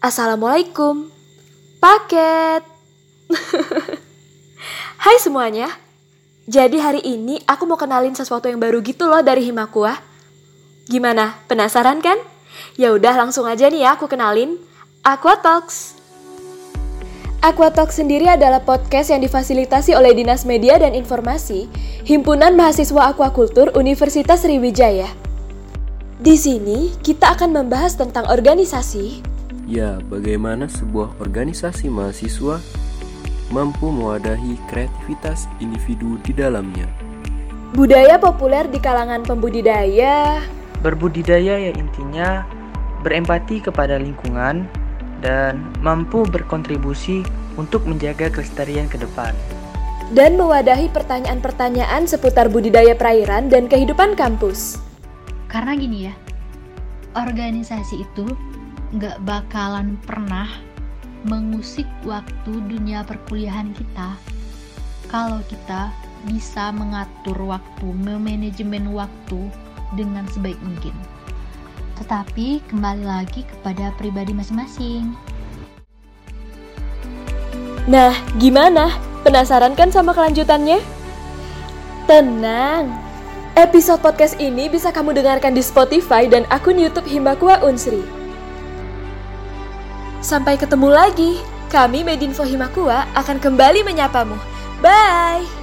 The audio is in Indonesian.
Assalamualaikum. Paket. Hai semuanya. Jadi hari ini aku mau kenalin sesuatu yang baru gitu loh dari Himakua. Gimana? Penasaran kan? Ya udah langsung aja nih ya aku kenalin. Aqua Talks. Aqua Talks sendiri adalah podcast yang difasilitasi oleh Dinas Media dan Informasi, Himpunan Mahasiswa Aquakultur Universitas Sriwijaya. Di sini kita akan membahas tentang organisasi, Ya, bagaimana sebuah organisasi mahasiswa mampu mewadahi kreativitas individu di dalamnya. budaya populer di kalangan pembudidaya, Berbudidaya ya intinya berempati kepada lingkungan dan mampu berkontribusi untuk menjaga kelestarian ke depan. dan mewadahi pertanyaan-pertanyaan seputar budidaya perairan dan kehidupan kampus. Karena gini ya, organisasi itu nggak bakalan pernah mengusik waktu dunia perkuliahan kita kalau kita bisa mengatur waktu, memanajemen waktu dengan sebaik mungkin. Tetapi kembali lagi kepada pribadi masing-masing. Nah, gimana? Penasaran kan sama kelanjutannya? Tenang. Episode podcast ini bisa kamu dengarkan di Spotify dan akun YouTube Himbakua Unsri. Sampai ketemu lagi. Kami Medinfo Himakua akan kembali menyapamu. Bye.